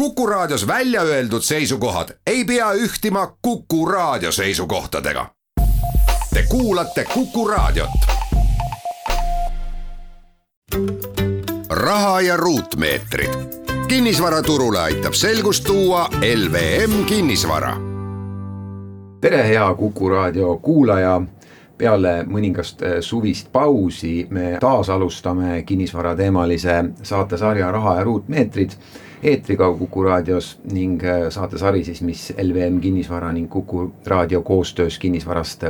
Kuku Raadios välja öeldud seisukohad ei pea ühtima Kuku Raadio seisukohtadega. Te kuulate Kuku Raadiot. raha ja ruutmeetrid. kinnisvaraturule aitab selgust tuua LVM kinnisvara. tere, hea Kuku Raadio kuulaja peale mõningast suvist pausi me taas alustame kinnisvarateemalise saatesarja Raha ja ruutmeetrid eetriga Kuku raadios ning saatesari siis, mis LVM kinnisvara ning Kuku raadio koostöös kinnisvarast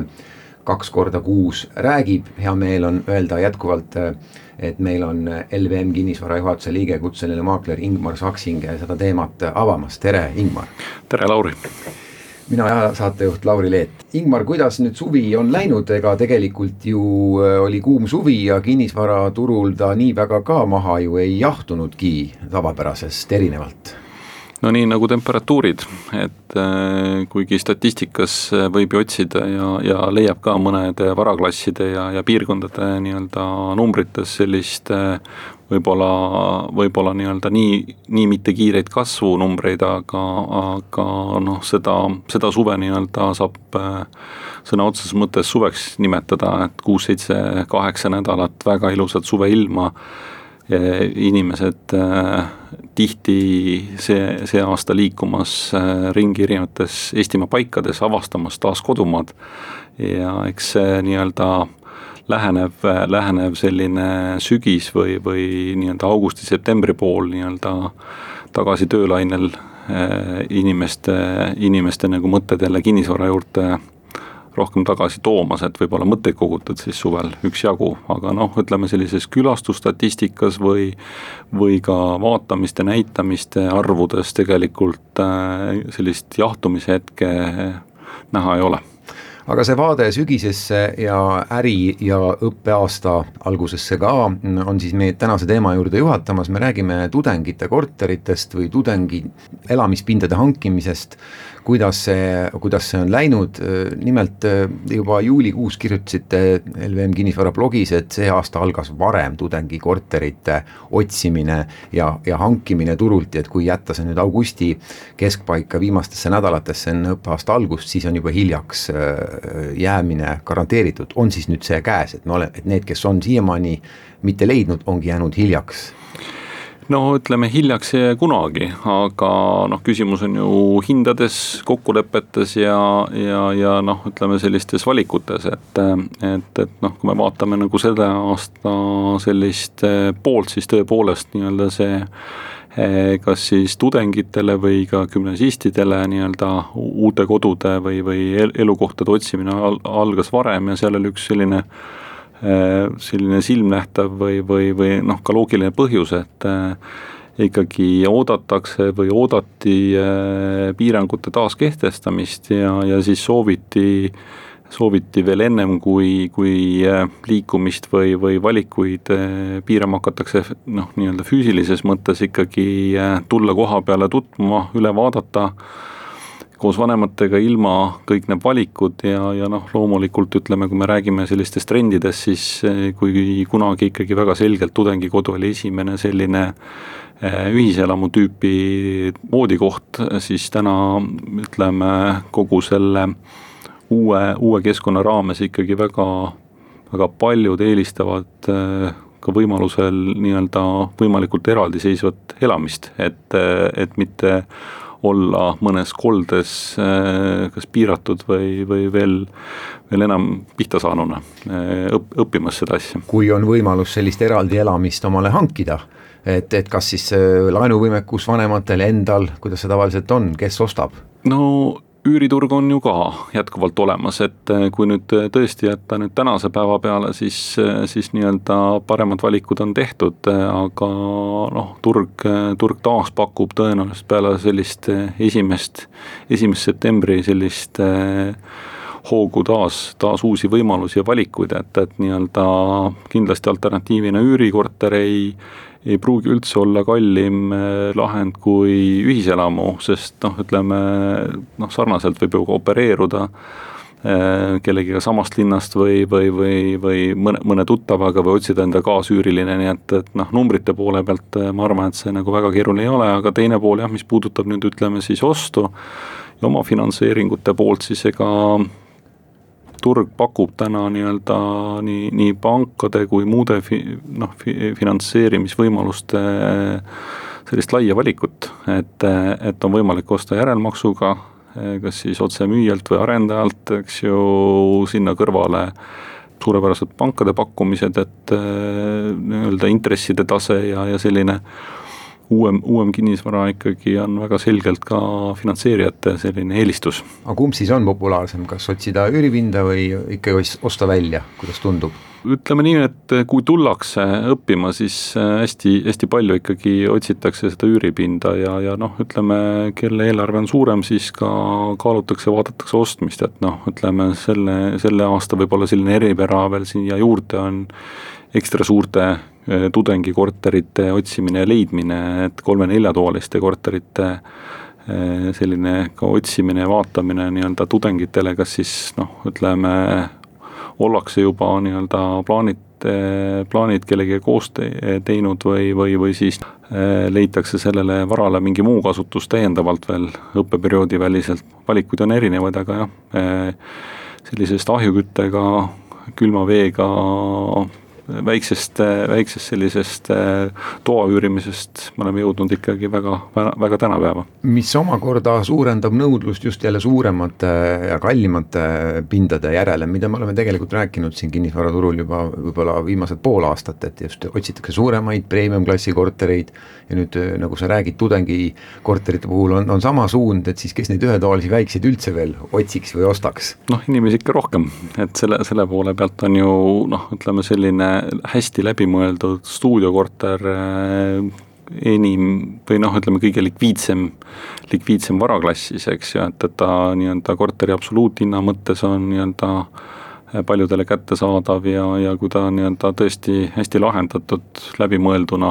kaks korda kuus räägib, hea meel on öelda jätkuvalt, et meil on LVM kinnisvara juhatuse liige, kutseline maakler Ingmar Saksing seda teemat avamas, tere Ingmar! tere Lauri! Mina saatejuht Lauri Leet. Ingmar, kuidas nüüd suvi on läinud, ega tegelikult ju oli kuum suvi ja kinnisvaraturul ta nii väga ka maha ju ei jahtunudki tavapärasest erinevalt no nii nagu temperatuurid, et äh, kuigi statistikas võib ju otsida ja, ja leiab ka mõnede varaklasside ja, ja piirkondade nii-öelda numbrites sellist äh, võib-olla, võib-olla nii-öelda nii, nii mitte kiireid kasvunumbreid, aga, aga noh, seda, seda suve nii-öelda saab äh, sõna otseses mõttes suveks nimetada, et kuus, seitse, kaheksa nädalat väga ilusat suveilma inimesed äh, tihti see, see aasta liikumas äh, ringi erinevates Eestimaa paikades, avastamas taas kodumaad. ja eks see nii-öelda lähenev, lähenev selline sügis või, või nii-öelda augusti-septembri pool nii-öelda tagasi töölainel äh, inimeste, inimeste nagu mõtted jälle kinnisvara juurde rohkem tagasi toomas, et võib-olla mõtteid kogutud siis suvel üksjagu, aga noh, ütleme sellises külastusstatistikas või või ka vaatamiste, näitamiste arvudes tegelikult äh, sellist jahtumise hetke näha ei ole aga see vaade sügisesse ja äri- ja õppeaasta algusesse ka on siis meid tänase teema juurde juhatamas, me räägime tudengite korteritest või tudengi elamispindade hankimisest kuidas see, kuidas see on läinud, nimelt juba juulikuus kirjutasite LVM kinnisvara blogis, et see aasta algas varem tudengikorterite otsimine ja, ja hankimine turult ja et kui jätta see nüüd augusti keskpaika viimastesse nädalatesse enne õppeaasta algust, siis on juba hiljaks jäämine garanteeritud, on siis nüüd see käes, et me oleme, et need, kes on siiamaani mitte leidnud, ongi jäänud hiljaks no ütleme hiljaks ei jää kunagi, aga noh, küsimus on ju hindades, kokkulepetes ja, ja, ja noh, ütleme sellistes valikutes, et, et, et noh, kui me vaatame nagu selle aasta sellist poolt, siis tõepoolest nii-öelda see eh, kas siis tudengitele või ka gümnasistidele nii-öelda uute kodude või, või elukohtade otsimine algas varem ja seal oli üks selline äh, selline silmnähtav või, või, või noh, ka loogiline põhjus, et äh, ikkagi oodatakse või oodati äh, piirangute taaskehtestamist ja, ja siis sooviti, sooviti veel ennem, kui, kui liikumist või, või valikuid piirama hakatakse, noh, nii-öelda füüsilises mõttes ikkagi tulla koha peale tutvuma, üle vaadata koos vanematega ilma kõik need valikud ja, ja noh, loomulikult ütleme, kui me räägime sellistest trendidest, siis eh, kui kunagi ikkagi väga selgelt tudengikodu oli esimene selline eh, ühiselamu tüüpi voodikoht, siis täna ütleme, kogu selle uue, uue keskkonna raames ikkagi väga, väga paljud eelistavad eh, ka võimalusel nii-öelda võimalikult eraldiseisvat elamist, et, et mitte olla mõnes koldes äh, kas piiratud või, või veel, veel enam pihta saanuna äh, õpp, õppimas seda asja. kui on võimalus sellist eraldi elamist omale hankida, et, et kas siis äh, laenuvõimekus vanematel endal, kuidas see tavaliselt on, kes ostab? no üüriturg on ju ka jätkuvalt olemas, et eh, kui nüüd eh, tõesti jätta nüüd tänase päeva peale, siis, eh, siis nii-öelda paremad valikud on tehtud, aga noh, turg, turg taas pakub tõenäoliselt peale sellist esimest, esimest septembri sellist hoogu taas, taas uusi võimalusi ja valikuid, et, et nii-öelda kindlasti alternatiivina üürikorter ei ei pruugi üldse olla kallim eh, lahend kui ühiselamu, sest noh, ütleme noh, sarnaselt võib ju ka opereeruda kellegiga samast linnast või, või, või, või mõne, mõne tuttavaga või otsida enda kaasüüriline, nii et, et noh, numbrite poole pealt ma arvan, et see nagu väga keeruline ei ole, aga teine pool jah, mis puudutab nüüd ütleme siis ostu ja omafinantseeringute poolt, siis ega turg pakub täna nii-öelda nii, nii pankade kui muude fi, noh, finantseerimisvõimaluste sellist laia valikut, et, et on võimalik osta järelmaksuga, kas siis otse müüjalt või arendajalt, eks ju, sinna kõrvale suurepärased pankade pakkumised, et nii-öelda intresside tase ja, ja selline uuem, uuem kinnisvara ikkagi on väga selgelt ka finantseerijate selline eelistus. aga kumb siis on populaarsem, kas otsida üüripinda või ikkagi osta välja, kuidas tundub? ütleme nii, et kui tullakse õppima, siis äh, hästi, hästi palju ikkagi otsitakse seda üüripinda ja, ja noh, ütleme, kelle eelarve on suurem, siis ka kaalutakse, vaadatakse ostmist, et noh, ütleme selle, selle aasta võib-olla selline eripära veel siia juurde on ekstra suurte äh, tudengikorterite otsimine ja leidmine, et kolme-neljatoaliste korterite äh, selline ka otsimine ja vaatamine nii-öelda tudengitele, kas siis noh, ütleme ollakse juba nii-öelda plaanid, plaanid kellegagi koos te, teinud või, või, või siis eh, leitakse sellele varale mingi muu kasutus täiendavalt veel õppeperioodi väliselt, valikuid on erinevaid, aga jah, eh, sellisest ahjuküttega, külma veega väiksest, väiksest sellisest äh, toa üürimisest me oleme jõudnud ikkagi väga, väga tänapäeva. mis omakorda suurendab nõudlust just jälle suuremate ja kallimate pindade järele, mida me oleme tegelikult rääkinud siin kinnisvaraturul juba võib-olla viimased pool aastat, et just otsitakse suuremaid premium-klassi kortereid ja nüüd nagu sa räägid, tudengikorterite puhul on, on sama suund, et siis kes neid ühetoalisi väikseid üldse veel otsiks või ostaks? noh, inimesi ikka rohkem, et selle, selle poole pealt on ju noh, ütleme selline hästi läbimõeldud stuudiokorter äh, enim või noh, ütleme kõige likviidsem, likviidsem varaklassis, eks ju, et, et ta nii-öelda korteri absoluuthinna mõttes on nii-öelda äh, paljudele kättesaadav ja, ja kui ta nii-öelda tõesti hästi lahendatud, läbimõelduna,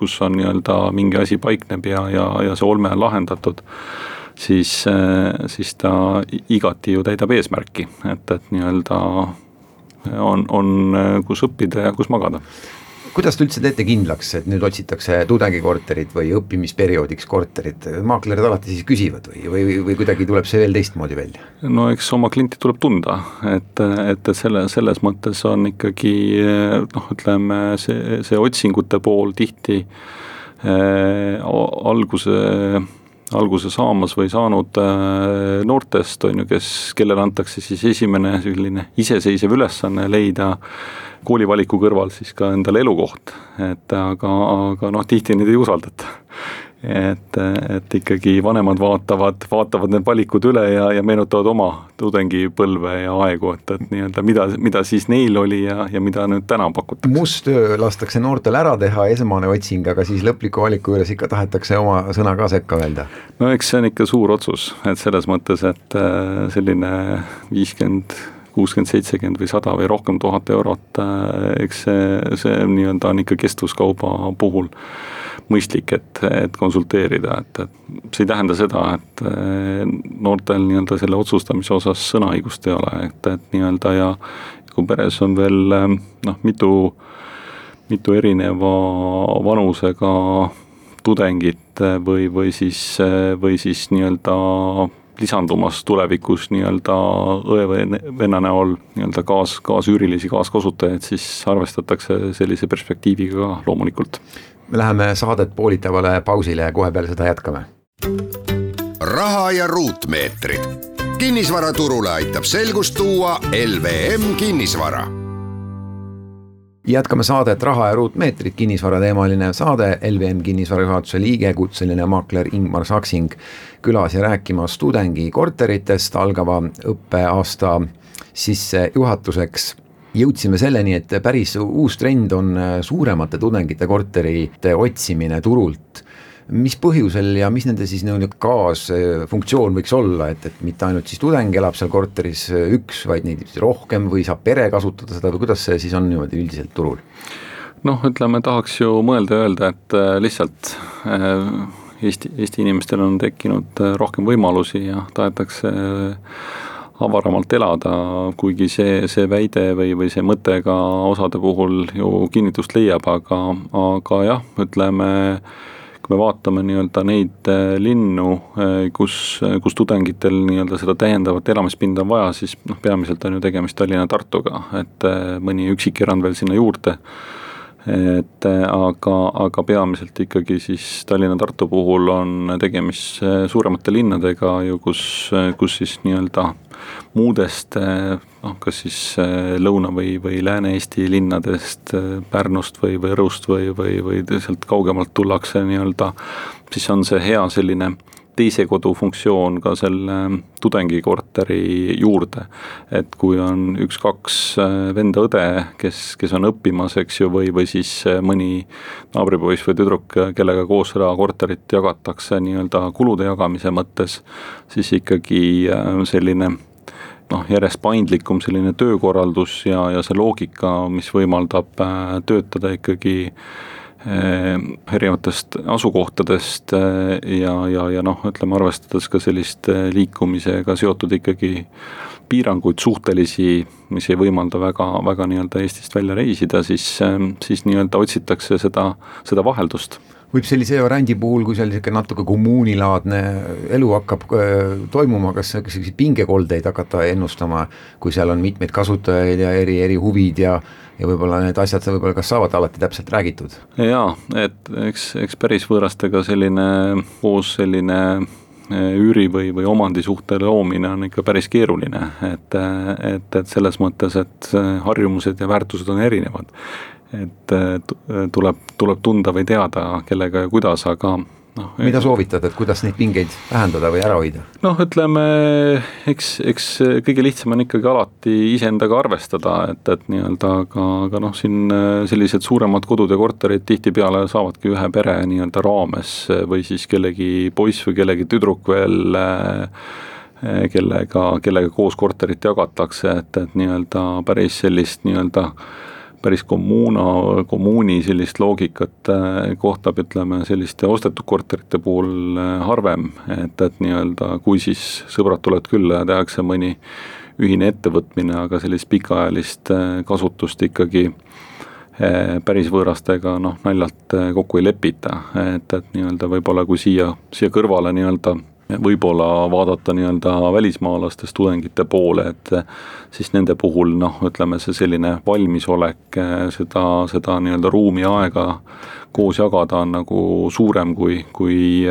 kus on nii-öelda mingi asi paikneb ja, ja, ja see olme on lahendatud, siis, äh, siis ta igati ju täidab eesmärki, et, et nii-öelda on, on äh, kus õppida ja kus magada kuidas te üldse teete kindlaks, et nüüd otsitakse tudengikorterit või õppimisperioodiks korterit, maaklerid alati siis küsivad või, või, või kuidagi tuleb see veel teistmoodi välja? no eks oma klienti tuleb tunda, et, et selle, selles mõttes on ikkagi noh, ütleme see, see otsingute pool tihti äh, alguse alguse saamas või saanud äh, noortest, on ju, kes, kellele antakse siis esimene selline iseseisev ülesanne leida koolivaliku kõrval siis ka endale elukoht, et aga, aga noh, tihti neid ei usaldata et, et ikkagi vanemad vaatavad, vaatavad need valikud üle ja, ja meenutavad oma tudengipõlve ja aegu, et, et nii-öelda mida, mida siis neil oli ja, ja mida nüüd täna pakutakse. must töö lastakse noortel ära teha, esmane otsing, aga siis lõpliku valiku juures ikka tahetakse oma sõna ka sekka öelda? no eks see on ikka suur otsus, et selles mõttes, et äh, selline viiskümmend kuuskümmend, seitsekümmend või sada või rohkem tuhat eurot, äh, eks see, see nii-öelda on ikka kestvuskauba puhul mõistlik, et, et konsulteerida, et, et see ei tähenda seda, et eh, noortel nii-öelda selle otsustamise osas sõnaõigust ei ole, et, et nii-öelda ja kui peres on veel eh, noh, mitu, mitu erineva vanusega tudengit või, või siis, või siis nii-öelda lisandumas tulevikus nii-öelda õe või venna näol nii-öelda kaas, kaasüürilisi kaaskasutajaid, siis arvestatakse sellise perspektiiviga ka loomulikult me läheme saadet poolitavale pausile ja kohe peale seda jätkame. raha ja ruutmeetrid. kinnisvaraturule aitab selgust tuua LVM kinnisvara jätkame saadet Raha ja ruutmeetrid, kinnisvarateemaline saade, LVM kinnisvara juhatuse liige, kutseline maakler Ingmar Saksing. Külas ja rääkimas tudengikorteritest algava õppeaasta sissejuhatuseks. Jõudsime selleni, et päris uus trend on suuremate tudengite korterite otsimine turult mis põhjusel ja mis nende siis nii-öelda kaasfunktsioon võiks olla, et, et mitte ainult siis tudeng elab seal korteris äh, üks, vaid neid rohkem või saab pere kasutada seda või kuidas see siis on niimoodi üldiselt turul? noh, ütleme, tahaks ju mõelda ja öelda, et äh, lihtsalt Eesti, Eesti inimestel on tekkinud rohkem võimalusi ja tahetakse avaramalt elada, kuigi see, see väide või, või see mõte ka osade puhul ju kinnitust leiab, aga, aga jah, ütleme kui me vaatame nii-öelda neid äh, linnu, äh, kus, kus tudengitel nii-öelda seda täiendavat elamispinda on vaja, siis noh, peamiselt on ju tegemist Tallinna-Tartuga, et äh, mõni üksik erand veel sinna juurde et aga, aga peamiselt ikkagi siis Tallinna-Tartu puhul on tegemist suuremate linnadega ju, kus, kus siis nii-öelda muudest noh, kas siis Lõuna- või, või Lääne-Eesti linnadest, Pärnust või Võrust või, või, või sealt kaugemalt tullakse nii-öelda, siis on see hea selline teise kodu funktsioon ka selle tudengikorteri juurde. et kui on üks-kaks äh, venda-õde, kes, kes on õppimas, eks ju, või, või siis äh, mõni naabripoiss või tüdruk, kellega koos seda korterit jagatakse nii-öelda kulude jagamise mõttes, siis ikkagi äh, selline noh, järjest paindlikum selline töökorraldus ja, ja see loogika, mis võimaldab töötada ikkagi äh, erinevatest asukohtadest eh, ja, ja, ja noh, ütleme arvestades ka sellist eh, liikumisega seotud ikkagi piiranguid suhtelisi, mis ei võimalda väga, väga nii-öelda Eestist välja reisida, siis, siis nii-öelda otsitakse seda, seda vaheldust. Võib sellise variandi puhul, kui seal niisugune natuke kommuunilaadne elu hakkab toimuma, kas selliseid pingekoldeid hakata ennustama, kui seal on mitmeid kasutajaid ja eri, eri huvid ja ja võib-olla need asjad võib-olla kas saavad alati täpselt räägitud? jaa, et eks, eks päris võõrastega selline koos selline üüri või, või omandisuhte loomine on ikka päris keeruline, et, et, et selles mõttes, et harjumused ja väärtused on erinevad et tuleb, tuleb tunda või teada, kellega ja kuidas, aga noh. mida soovitad, et kuidas neid pingeid vähendada või ära hoida? noh, ütleme eks, eks kõige lihtsam on ikkagi alati iseendaga arvestada, et, et nii-öelda aga, aga noh, siin sellised suuremad kodud ja korterid tihtipeale saavadki ühe pere nii-öelda raames või siis kellegi poiss või kellegi tüdruk veel kellega, kellega koos korterit jagatakse, et, et nii-öelda päris sellist nii-öelda päris kommuuna, kommuuni sellist loogikat äh, kohtab, ütleme selliste ostetud korterite puhul äh, harvem, et, et nii-öelda kui siis sõbrad tulevad külla ja tehakse mõni ühine ettevõtmine, aga sellist pikaajalist äh, kasutust ikkagi päris võõrastega noh, naljalt kokku ei lepita, et, et nii-öelda võib-olla kui siia, siia kõrvale nii-öelda võib-olla vaadata nii-öelda välismaalastest tudengite poole, et siis nende puhul noh, ütleme see selline valmisolek seda, seda nii-öelda ruumi ja aega koos jagada on nagu suurem kui, kui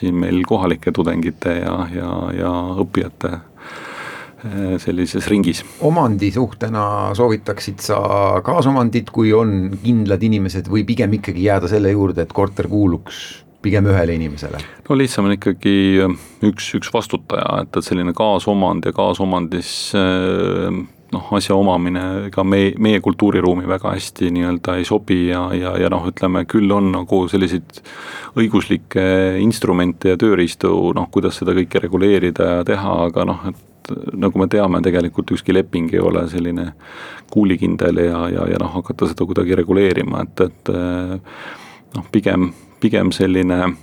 siin meil kohalike tudengite ja, ja, ja õppijate sellises ringis. omandisuhtena soovitaksid sa kaasomandit, kui on kindlad inimesed või pigem ikkagi jääda selle juurde, et korter kuuluks pigem ühele inimesele? no lihtsam on ikkagi äh, üks, üks vastutaja, et, et selline kaasomand ja kaasomandis äh, noh, asja omamine ega meie, meie kultuuriruumi väga hästi nii-öelda ei sobi ja, ja, ja noh, ütleme küll on nagu selliseid õiguslikke instrumente ja tööriistu, noh, kuidas seda kõike reguleerida ja teha, aga noh, et nagu me teame, tegelikult ükski leping ei ole selline kuulikindel ja, ja, ja noh, hakata seda kuidagi reguleerima, et, et äh, noh, pigem pigem selline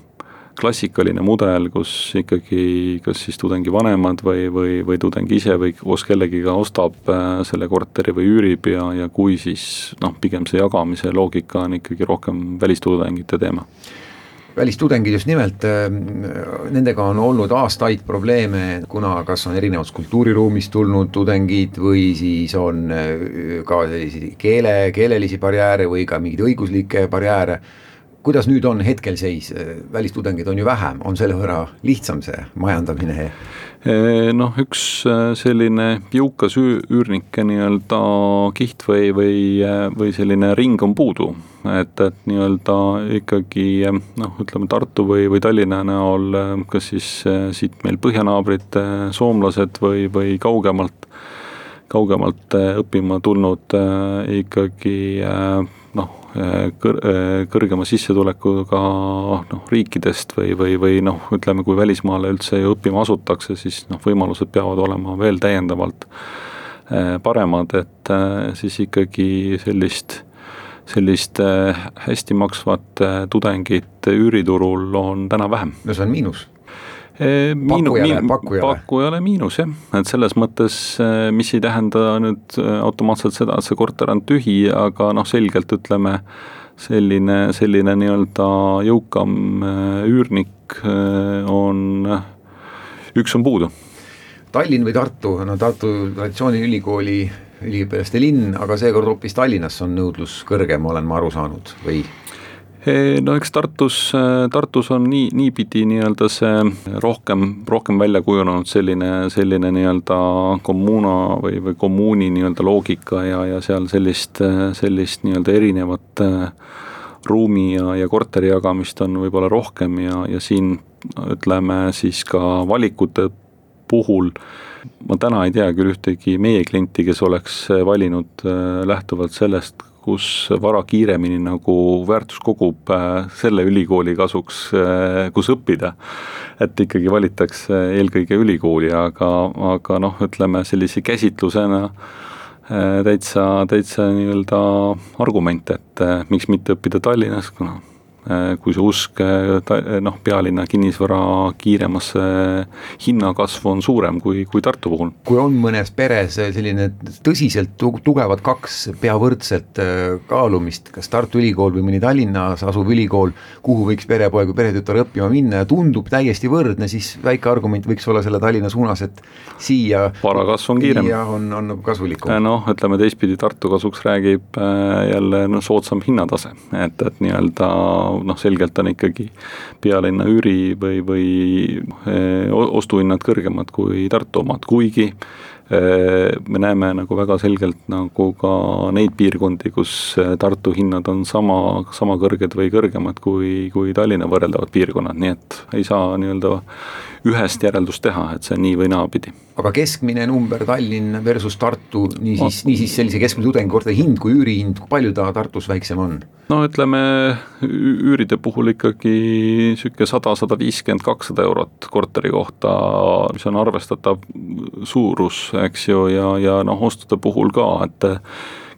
klassikaline mudel, kus ikkagi kas siis tudengi vanemad või, või, või tudeng ise või koos kellegiga ostab äh, selle korteri või üürib ja, ja kui siis noh, pigem see jagamise loogika on ikkagi rohkem välistudengite teema. Välistudengid just nimelt, äh, nendega on olnud aastaid probleeme, kuna kas on erinevast kultuuriruumist tulnud tudengid või siis on äh, ka selliseid keele, keelelisi barjääre või ka mingeid õiguslikke barjääre kuidas nüüd on hetkel seis, välistudengeid on ju vähem, on selle võrra lihtsam see majandamine? noh, üks äh, selline jõukas üürnike nii-öelda kiht või, või, äh, või selline ring on puudu. et, et nii-öelda ikkagi noh, ütleme Tartu või, või Tallinna näol, äh, kas siis siit meil põhjanaabrid, soomlased või, või kaugemalt, kaugemalt õppima tulnud ikkagi noh, kõr-, kõrgema sissetulekuga noh, riikidest või, või, või noh, ütleme, kui välismaale üldse ju õppima asutakse, siis noh, võimalused peavad olema veel täiendavalt eh, paremad, et eh, siis ikkagi sellist, sellist eh, hästi maksvat tudengit üüriturul on täna vähem. no see on miinus Miinu, pakkujale, pakkujale. pakkujale miinus jah, et selles mõttes, mis ei tähenda nüüd automaatselt seda, et see korter on tühi, aga noh, selgelt ütleme, selline, selline nii-öelda jõukam üürnik on, üks on puudu Tallinn või Tartu, no Tartu Traditsiooniülikooli üliõpilaste linn, aga seekord hoopis Tallinnas on nõudlus kõrgem, olen ma aru saanud, või? No eks Tartus, Tartus on nii, niipidi nii-öelda see rohkem, rohkem välja kujunenud selline, selline nii-öelda kommuuna või, või kommuuni nii-öelda loogika ja, ja seal sellist, sellist nii-öelda erinevat ruumi ja, ja korteri jagamist on võib-olla rohkem ja, ja siin ütleme siis ka valikute puhul ma täna ei tea küll ühtegi meie klienti, kes oleks valinud äh, lähtuvalt sellest, kus vara kiiremini nagu väärtus kogub äh, selle ülikooli kasuks, äh, kus õppida. et ikkagi valitakse eelkõige ülikooli, aga, aga noh, ütleme sellise käsitlusena täitsa, täitsa nii-öelda argument, et miks mitte õppida Tallinnas, kuna Äh, kui see usk äh, äh, noh, pealinna kinnisvara kiiremasse hinnakasvu on suurem kui, kui Tartu puhul. kui on mõnes peres selline tõsiselt tugevad kaks pea võrdset kaalumist, kas Tartu Ülikool või mõni Tallinnas asuv ülikool, kuhu võiks perepoeg või peretütar õppima minna ja tundub täiesti võrdne, siis väike argument võiks olla selle Tallinna suunas, et siia varakasv on kiirem. on, on kasulikum. noh, ütleme teistpidi Tartu kasuks räägib jälle no soodsam hinnatase, et, et nii-öelda noh, selgelt on ikkagi pealinna üüri või, või eh, ostuhinnad kõrgemad kui Tartu omad, kuigi eh, me näeme nagu väga selgelt nagu ka neid piirkondi, kus eh, Tartu hinnad on sama, sama kõrged või kõrgemad kui, kui Tallinna võrreldavad piirkonnad, nii et ei saa nii-öelda ühest järeldust teha, et see on nii või naapidi. aga keskmine number Tallinn versus Tartu, niisiis, niisiis sellise keskmise tudengikorteri hind kui üürihind, kui palju ta Tartus väiksem on? no ütleme, üüride puhul ikkagi niisugune sada, sada viiskümmend, kakssada eurot korteri kohta, mis on arvestatav suurus, eks ju, ja, ja noh, ostude puhul ka, et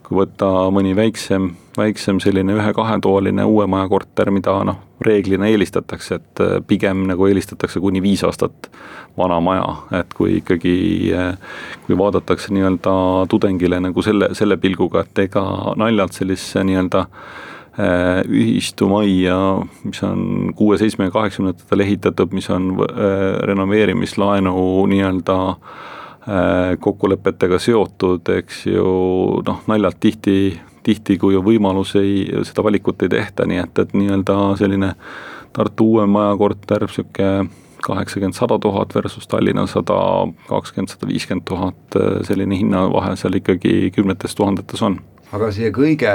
kui võtta mõni väiksem, väiksem selline ühe-kahetoaline uue maja korter, mida noh, reeglina eelistatakse, et äh, pigem nagu eelistatakse kuni viis aastat vana maja, et kui ikkagi, äh, kui vaadatakse nii-öelda tudengile nagu selle, selle pilguga, et ega naljalt sellise nii-öelda äh, ühistumajja, mis on kuue, seitsme ja kaheksakümnendatel ehitatud, mis on renoveerimislaenu nii-öelda Äh, kokkulepetega seotud, eks ju, noh, naljalt tihti, tihti kui on võimalus, ei, seda valikut ei tehta, nii et, et nii-öelda selline Tartu uue maja korter, sihuke kaheksakümmend, sada tuhat versus Tallinna sada kakskümmend, sada viiskümmend tuhat, selline hinnavahe seal ikkagi kümnetes tuhandetes on aga see kõige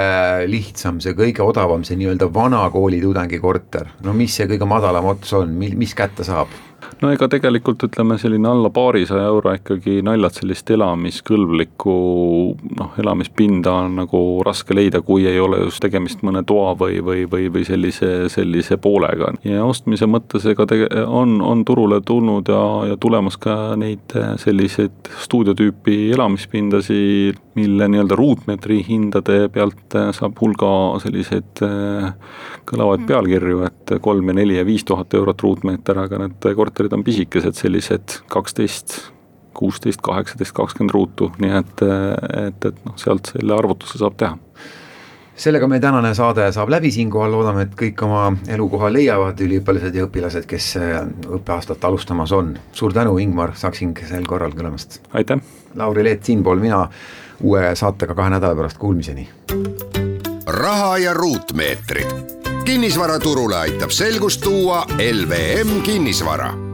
lihtsam, see kõige odavam, see nii-öelda vana kooli tudengikorter, no mis see kõige madalam ots on, mis kätte saab? No ega tegelikult ütleme, selline alla paarisaja euro ikkagi naljalt sellist elamiskõlblikku noh, elamispinda on nagu raske leida, kui ei ole just tegemist mõne toa või, või, või, või sellise, sellise poolega. ja ostmise mõttes ega tege-, on, on turule tulnud ja, ja tulemas ka neid selliseid stuudiotüüpi elamispindasi, mille nii-öelda ruutmeetri hindade pealt saab hulga selliseid kõlavaid pealkirju, et kolm ja neli ja viis tuhat eurot ruutmeeter, aga need korterid korterid on pisikesed, sellised kaksteist, kuusteist, kaheksateist, kakskümmend ruutu, nii et, et, et noh, sealt selle arvutuse saab teha sellega meie tänane saade saab läbi, siinkohal loodame, et kõik oma elukoha leiavad, üliõpilased ja õpilased, kes äh, õppeaastat alustamas on. suur tänu, Ingmar Saksing sel korral kõlemast. aitäh. Lauri Leet siinpool, mina uue saatega kahe nädala pärast, kuulmiseni. raha ja ruutmeetrid. Kinnisvaraturule aitab selgust tuua LVM kinnisvara